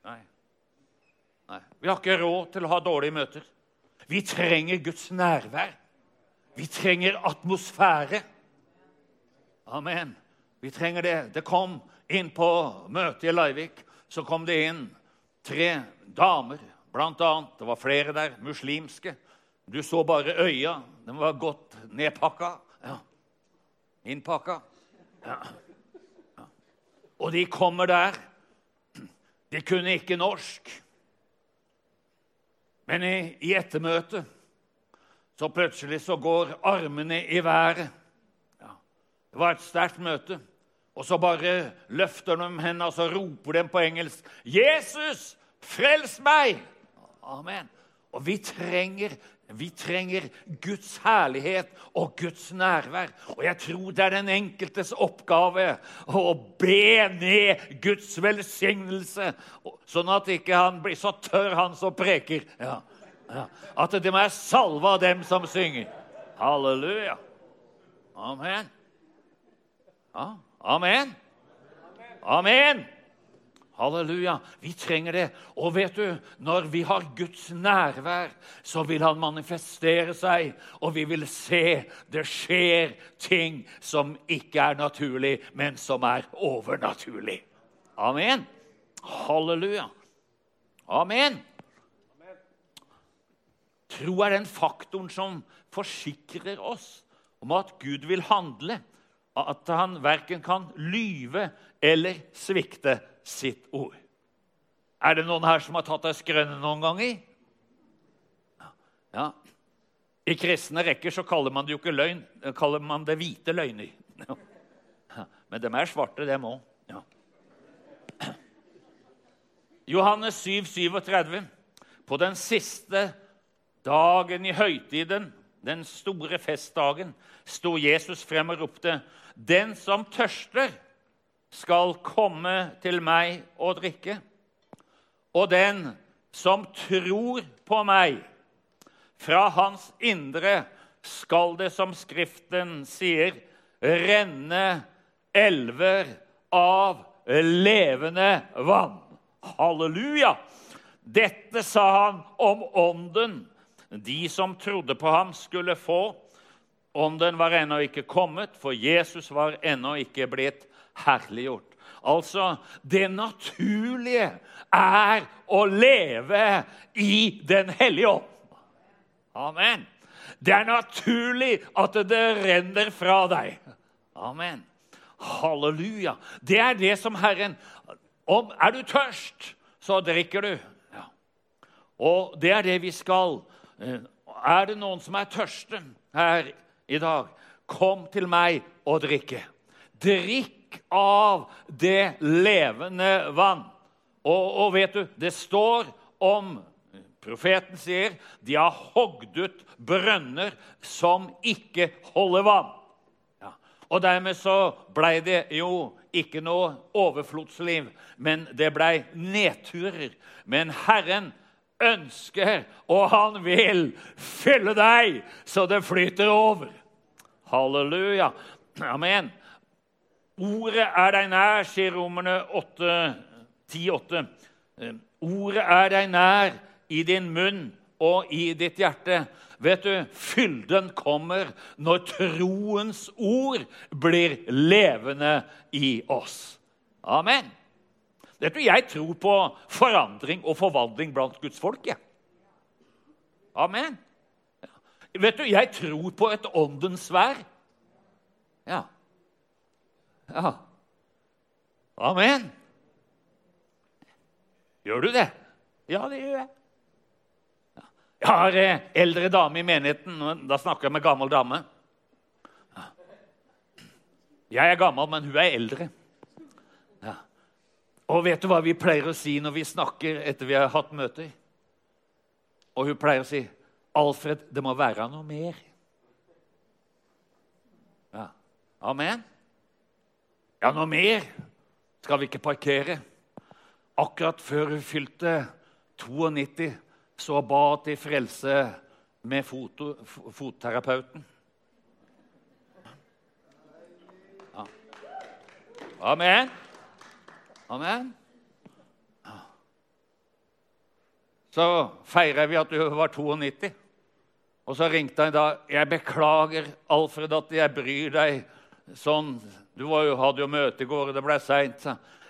Nei. Nei. Vi har ikke råd til å ha dårlige møter. Vi trenger Guds nærvær. Vi trenger atmosfære. Amen. Vi trenger det. Det kom inn på møtet i Larvik så kom det inn tre damer, blant annet. Det var flere der, muslimske. Du så bare øya. Den var godt nedpakka. Ja. Innpakka. Ja. ja. Og de kommer der. De kunne ikke norsk. Men i, i ettermøtet så plutselig så går armene i været. Det var et sterkt møte. Og så bare løfter de hendene og så roper de på engelsk 'Jesus, frels meg!' Amen. Og vi trenger vi trenger Guds herlighet og Guds nærvær. Og jeg tror det er den enkeltes oppgave å be ned Guds velsignelse, sånn at ikke han blir så tørr, han som preker. Ja. Ja. At det må være salve av dem som synger. Halleluja. Amen. Ja. Amen. Amen. Halleluja. Vi trenger det. Og vet du, når vi har Guds nærvær, så vil han manifestere seg, og vi vil se det skjer ting som ikke er naturlig, men som er overnaturlig. Amen. Halleluja. Amen. Tro er den faktoren som forsikrer oss om at Gud vil handle, at han verken kan lyve eller svikte sitt ord. Er det noen her som har tatt ei skrøne noen ganger? Ja. I kristne rekker så kaller man det jo ikke løgn, kaller man det hvite løgner. Men dem er svarte, dem òg. Ja. Johannes 7, 37. På den siste dagen i høytiden, den store festdagen, sto Jesus frem og ropte, 'Den som tørster' skal komme til meg og drikke. Og den som tror på meg, fra hans indre skal det, som Skriften sier, renne elver av levende vann. Halleluja! Dette sa han om ånden de som trodde på ham, skulle få. Ånden var ennå ikke kommet, for Jesus var ennå ikke blitt herliggjort. Altså, det naturlige er å leve i Den hellige ånd. Amen. Det er naturlig at det renner fra deg. Amen. Halleluja. Det er det som Herren om, Er du tørst, så drikker du. Ja. Og det er det vi skal. Eh, er det noen som er tørste her i dag, kom til meg og drikke. Drikk av det levende vann. Og, og vet du, det står om Profeten sier de har hogd ut brønner som ikke holder vann. Ja. Og dermed så blei det jo ikke noe overflodsliv, men det blei nedturer. Men Herren ønsker, og han vil, fylle deg så det flyter over. Halleluja. Amen. Ordet er deg nær, sier Romerne 10,8. Eh, ordet er deg nær i din munn og i ditt hjerte. Vet du, Fylden kommer når troens ord blir levende i oss. Amen. Vet du, Jeg tror på forandring og forvandling blant Guds folk. Ja. Amen. Vet du, Jeg tror på et åndens vær. Ja. Ja. Amen. Gjør du det? Ja, det gjør jeg. Jeg har eh, eldre dame i menigheten. Da snakker jeg med gammel dame. Jeg er gammel, men hun er eldre. Ja. Og vet du hva vi pleier å si når vi snakker etter vi har hatt møter? Og hun pleier å si, 'Alfred, det må være noe mer.' Ja. Amen. Ja, noe mer skal vi ikke parkere. Akkurat før hun fylte 92, så ba til frelse med foto, fotterapeuten. Ja. Amen. Amen. Så feirer vi at hun var 92. Og så ringte han da. 'Jeg beklager, Alfred, at jeg bryr deg sånn.' Du jo, hadde jo møte i går, og det ble seint.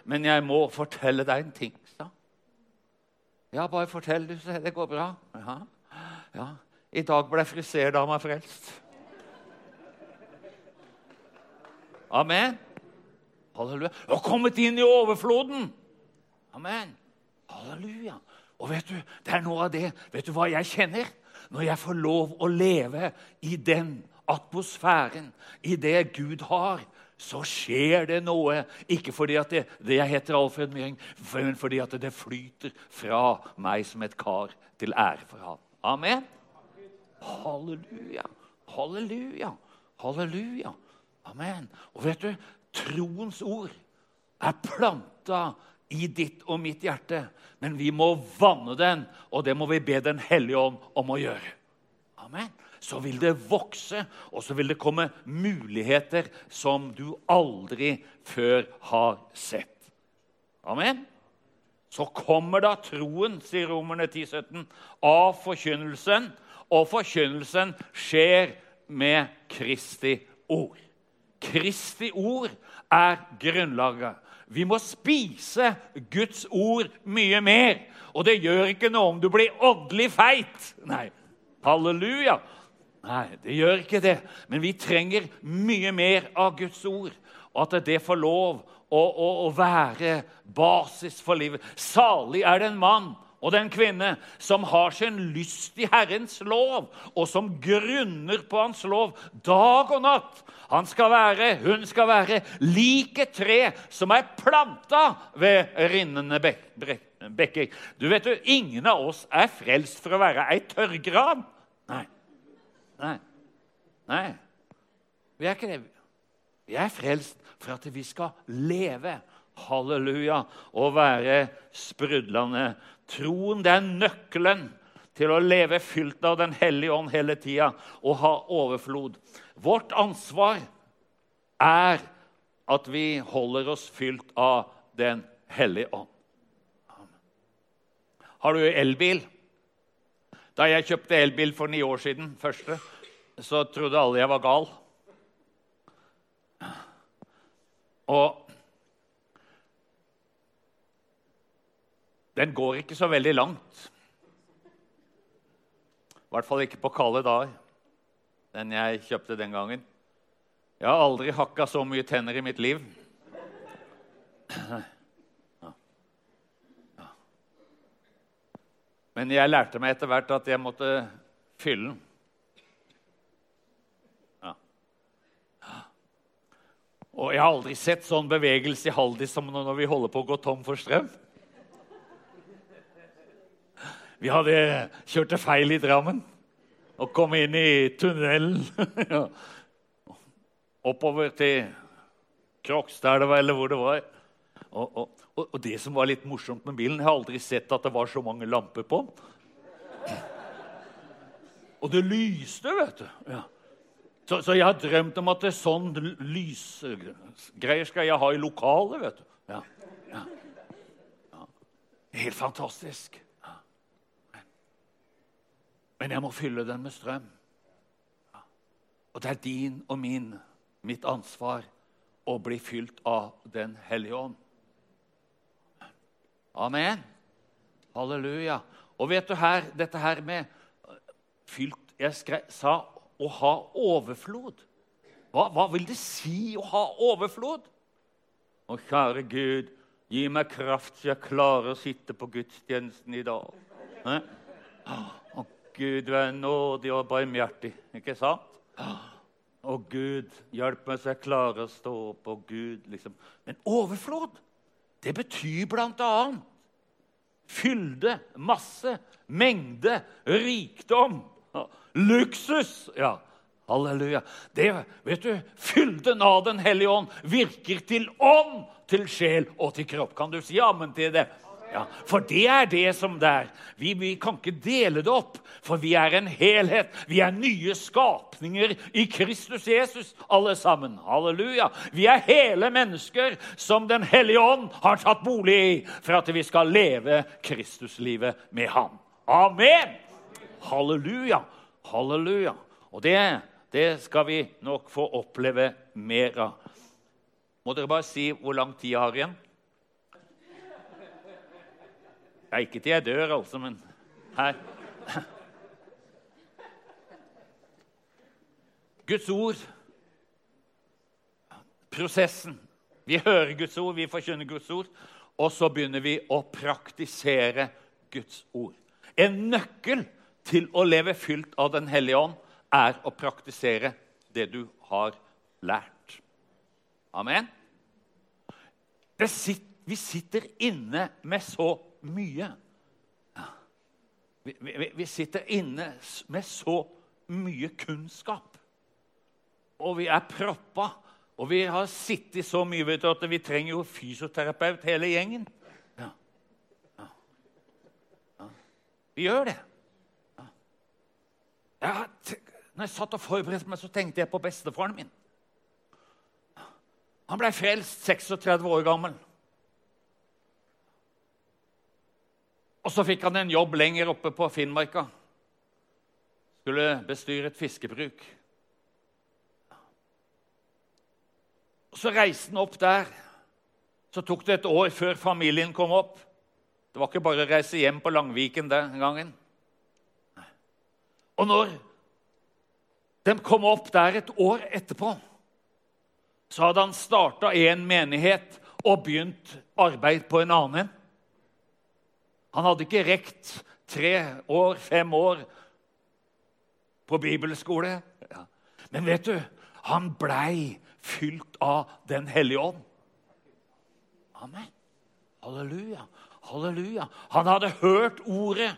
Men jeg må fortelle deg en ting, sa Ja, bare fortell, du. Så det går bra. Ja. ja. I dag ble friserdama frelst. Amen. Halleluja. Og kommet inn i overfloden. Amen. Halleluja. Og vet du, det er noe av det Vet du hva jeg kjenner? Når jeg får lov å leve i den atmosfæren, i det Gud har, så skjer det noe. Ikke fordi at det, det jeg heter Alfred Myhring, men fordi at det flyter fra meg som et kar til ære for ham. Amen. Halleluja. Halleluja. Halleluja. Amen. Og vet du, troens ord er planta i ditt og mitt hjerte. Men vi må vanne den, og det må vi be Den hellige ånd om å gjøre. Amen. Så vil det vokse, og så vil det komme muligheter som du aldri før har sett. Amen. Så kommer da troen, sier Romerne 10, 17, av forkynnelsen. Og forkynnelsen skjer med Kristi ord. Kristi ord er grunnlaget. Vi må spise Guds ord mye mer. Og det gjør ikke noe om du blir åndelig feit. Nei, halleluja. Nei, det gjør ikke det. Men vi trenger mye mer av Guds ord. Og at det får lov å, å, å være basis for livet. Salig er det en mann og den kvinne som har sin lyst i Herrens lov, og som grunner på Hans lov dag og natt. Han skal være, hun skal være lik et tre som er planta ved rinnende bek bekker. Du vet jo, Ingen av oss er frelst for å være ei tørrgran. Nei. Nei. Vi er ikke det. Vi er frelst for at vi skal leve. Halleluja. Og være sprudlende Troen det er nøkkelen til å leve fylt av Den hellige ånd hele tida og ha overflod. Vårt ansvar er at vi holder oss fylt av Den hellige ånd. Har du elbil? Da jeg kjøpte elbil for ni år siden, første, så trodde alle jeg var gal. Og den går ikke så veldig langt. I hvert fall ikke på kalde dager, den jeg kjøpte den gangen. Jeg har aldri hakka så mye tenner i mitt liv. Men jeg lærte meg etter hvert at jeg måtte fylle den. Og jeg har aldri sett sånn bevegelse i Haldis som når vi holder på å gå tom for strøm. Vi hadde kjørt det feil i Drammen og kom inn i tunnelen. Oppover til Krokstadelva, eller hvor det var. Og, og, og, det som var litt morsomt med bilen Jeg har aldri sett at det var så mange lamper på den. Og det lyste, vet du. Ja. Så, så, jeg har drømt om at det er sånn lysgreier skal jeg ha i lokalet, vet du. Ja. Ja. Helt fantastisk. Men jeg må fylle den med strøm. Og det er din og min, mitt ansvar, å bli fylt av Den hellige ånd. Amen. Halleluja. Og vet du her, dette her med fylt Jeg skre, sa å ha overflod. Hva, hva, vil det si å ha overflod? Å, kjære Gud, gi meg kraft så jeg klarer å sitte på gudstjenesten i dag. Eh? Gud, du er nådig og barmhjertig. Ikke sant? Å, Gud, hjelp meg så jeg klarer å stå opp. Å, Gud, liksom. Men overflod, det betyr annet fylde, masse, mengde, rikdom, luksus. Ja, halleluja. Det, vet du, Fylden av Den hellige ånd virker til ånd, til sjel og til kropp. Kan du si ammen til det? Ja, For det er det som det er. Vi, vi, kan ikke dele det opp, for vi er en helhet. Vi er nye skapninger i Kristus Jesus, alle sammen. Halleluja. Vi er hele mennesker som Den hellige ånd har tatt bolig i for at vi skal leve Kristuslivet med ham. Amen! Halleluja. Halleluja. Og det, det skal vi nok få oppleve mer av. Må dere bare si hvor lang tid jeg har igjen? Ja, ikke til jeg dør, altså, men her Guds ord, prosessen. Vi hører Guds ord, vi forkynner Guds ord, og så begynner vi å praktisere Guds ord. En nøkkel til å leve fylt av Den hellige ånd er å praktisere det du har lært. Amen. Sitter, vi sitter inne med så mye. Vi, vi, vi sitter inne med så mye kunnskap. Og vi er proppa. Og vi har sittet så mye vet du, at vi trenger jo fysioterapeut, hele gjengen. Ja. Ja. Ja. Vi gjør det. Jeg, når jeg satt og forberedte meg, så tenkte jeg på bestefaren min. Han ble frelst 36 år gammel. Og så fikk han en jobb lenger oppe på Finnmarka. Skulle bestyre et fiskebruk. Og Så reiste han opp der. Så tok det et år før familien kom opp. Det var ikke bare å reise hjem på Langviken den gangen. Og når de kom opp der et år etterpå, så hadde han starta én menighet og begynt arbeid på en annen. Han hadde ikke rekt tre år, fem år på bibelskole. Ja. Men vet du, han blei fylt av Den hellige ånd. Amen. Halleluja. Halleluja. Han hadde hørt ordet,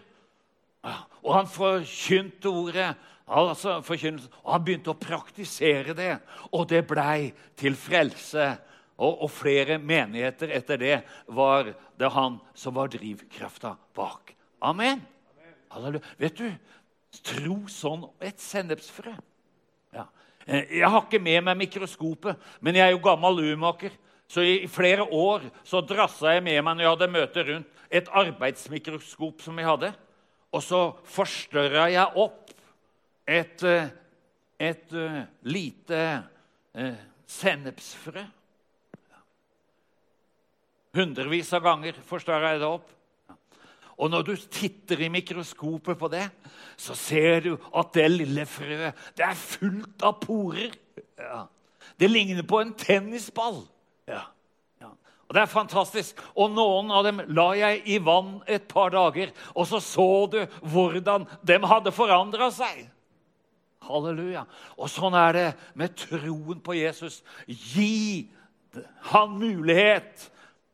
og han forkynte ordet. Altså, og han begynte å praktisere det, og det blei til frelse. Og, og, flere menigheter etter det var det han som var drivkrafta bak. Amen. Halleluja. Vet du, tro sånn et sennepsfrø. Ja. Eh, jeg har ikke med meg mikroskopet, men jeg er jo gammel urmaker. Så i flere år så drassa jeg med meg når jeg hadde møte rundt, et arbeidsmikroskop som jeg hadde. Og så forstørra jeg opp et, et, et uh, lite uh, sennepsfrø. Hundrevis av ganger forstår jeg det opp. Og når du titter i mikroskopet på det, så ser du at det lille frøet det er fullt av porer. Ja. Det ligner på en tennisball. Ja. ja. Og Det er fantastisk. Og noen av dem la jeg i vann et par dager, og så så du hvordan de hadde forandra seg. Halleluja. Og sånn er det med troen på Jesus. Gi han mulighet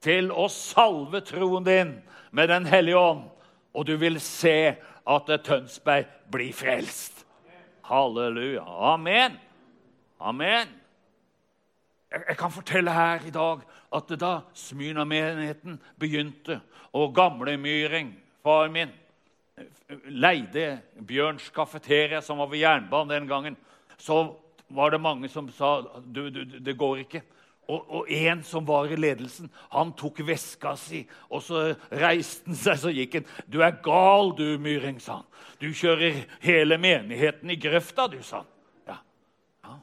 til å salve troen din med Den hellige ånd, og du vil se at Tønsberg blir frelst. Halleluja. Amen. Amen. Jeg kan fortelle her i dag at da Smyrna-menigheten begynte, og Gamlemyring, far min, leide Bjørns kafeteria, som var ved jernbanen den gangen, så var det mange som sa du, du, det går ikke. Og, og, en som var i ledelsen, han tok veska si, og så reiste han seg så gikk han. 'Du er gal, du, Myring', sa han. 'Du kjører hele menigheten i grøfta', du, sa han. Ja. ja.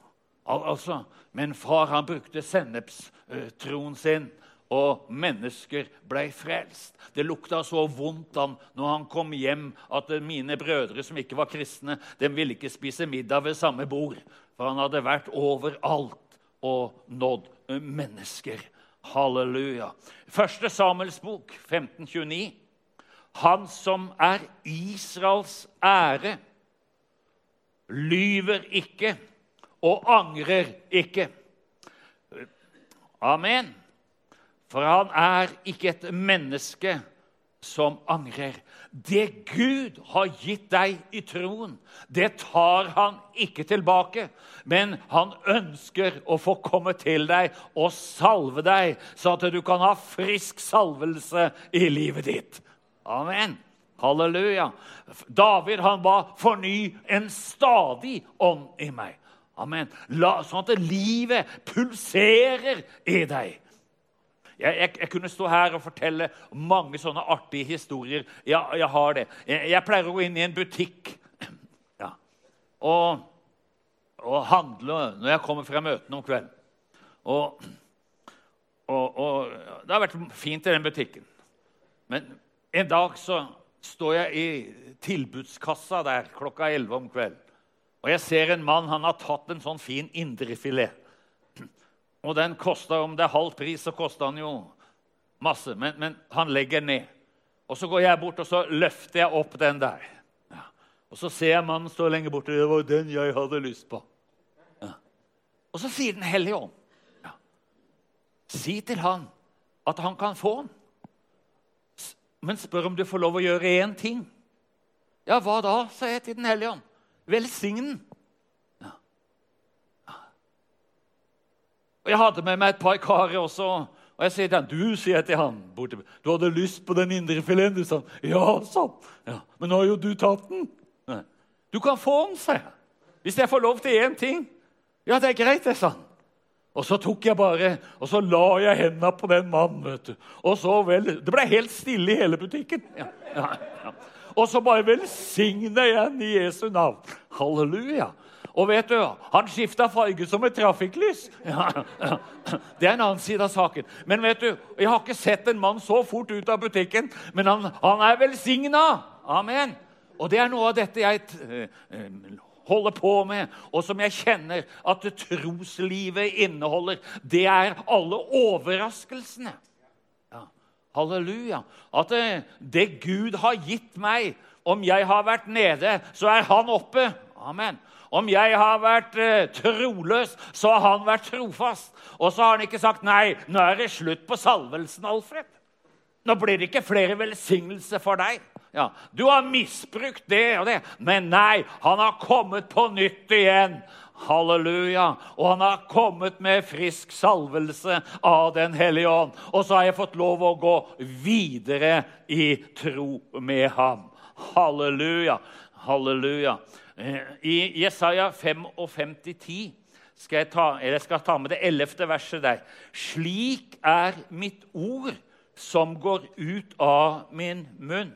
Al altså, men far han brukte sennepstroen sin, og mennesker ble frelst. Det lukta så vondt han når han kom hjem, at mine brødre som ikke var kristne, de ville ikke spise middag ved samme bord. For han hadde vært overalt og nådd mennesker. Halleluja. Første Samuels bok, 1529. Han som er Israels ære, lyver ikke og angrer ikke. Amen. For han er ikke et menneske som angrer. Det Gud har gitt deg i troen, det tar han ikke tilbake. Men han ønsker å få komme til deg og salve deg, så at du kan ha frisk salvelse i livet ditt. Amen. Halleluja. David han ba 'forny en stadig ånd i meg'. Amen. La, sånn at livet pulserer i deg. Jeg, jeg, jeg, kunne stå her og fortelle mange sånne artige historier. Ja, jeg har det. Jeg, jeg, pleier å gå inn i en butikk ja, og, og, handle når jeg kommer fra møtene om kvelden. Og, og, og, det har vært fint i den butikken. Men en dag så står jeg i tilbudskassa der klokka 11 om kvelden. Og jeg ser en mann han har tatt en sånn fin indrefilet. Og den koster, Om det er halv pris, så koster den jo masse. Men, men, han legger ned. Og Så går jeg bort og så løfter jeg opp den der. Ja. Og Så ser jeg mannen stå lenge borte. Det var den jeg hadde lyst på. Ja. Og så sier Den hellige ånd ja. Si til han at han kan få den. Men spør om du får lov å gjøre én ting. Ja, hva da? sa jeg til Den hellige ånd. Velsign den. Og Jeg hadde med meg et par karer også. og jeg sier til han, du, sier jeg til han, borte, du hadde lyst på den indrefileten? Du sa ja, sånn. Ja, men nå har jo du tatt den. Nei. Du kan få den, sa jeg. Hvis jeg får lov til én ting. Ja, det er greit, det, sa han. Og så tok jeg bare, og så la jeg hendene på den mannen. vet du. Og så vel, Det ble helt stille i hele butikken. Ja, ja, ja. Og så bare velsigner jeg den i Jesu navn. Halleluja. Og vet du, han skifta farge som et trafikklys. Ja. Det er en annen side av saken. Men vet du, jeg har ikke sett en mann så fort ut av butikken. Men han, han er velsigna. Amen. Og det er noe av dette jeg eh, holder på med, og som jeg kjenner at troslivet inneholder. Det er alle overraskelsene. Ja. Halleluja. At det, eh, det Gud har gitt meg Om jeg har vært nede, så er han oppe. Amen. Om jeg har vært eh, troløs, så har han vært trofast. Og så har han ikke sagt nei, nå er det slutt på salvelsen, Alfred. Nå blir det ikke flere velsignelser for deg. Ja, Du har misbrukt det og det. Men nei, han har kommet på nytt igjen. Halleluja. Og han har kommet med frisk salvelse av Den hellige ånd. Og så har jeg fått lov å gå videre i tro med ham. Halleluja. Halleluja. Eh, I Jesaja 55,10 skal jeg ta, jeg skal ta med det ellevte verset der. Slik er mitt ord som går ut av min munn.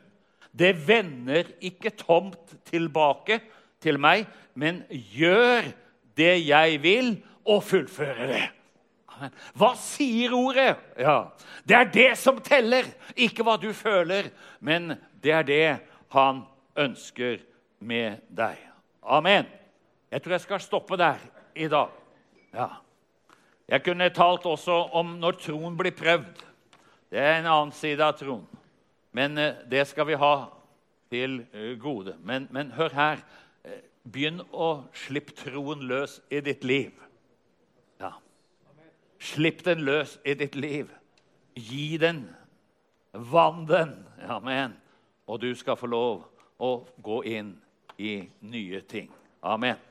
Det vender ikke tomt tilbake til meg, men gjør det jeg vil, og fullfører det. Amen. Hva sier ordet? Ja, Det er det som teller, ikke hva du føler, men det er det han ønsker med deg. Amen. Jeg tror jeg skal stoppe der i dag. Ja. Jeg kunne talt også om når troen blir prøvd. Det er en annen side av troen. Men eh, det skal vi ha til eh, gode. Men, men hør her. Eh, begynn å slippe troen løs i ditt liv. Ja. Slipp den løs i ditt liv. Gi den. Vann den. Amen. Og du skal få lov å gå inn i nye ting. Amen.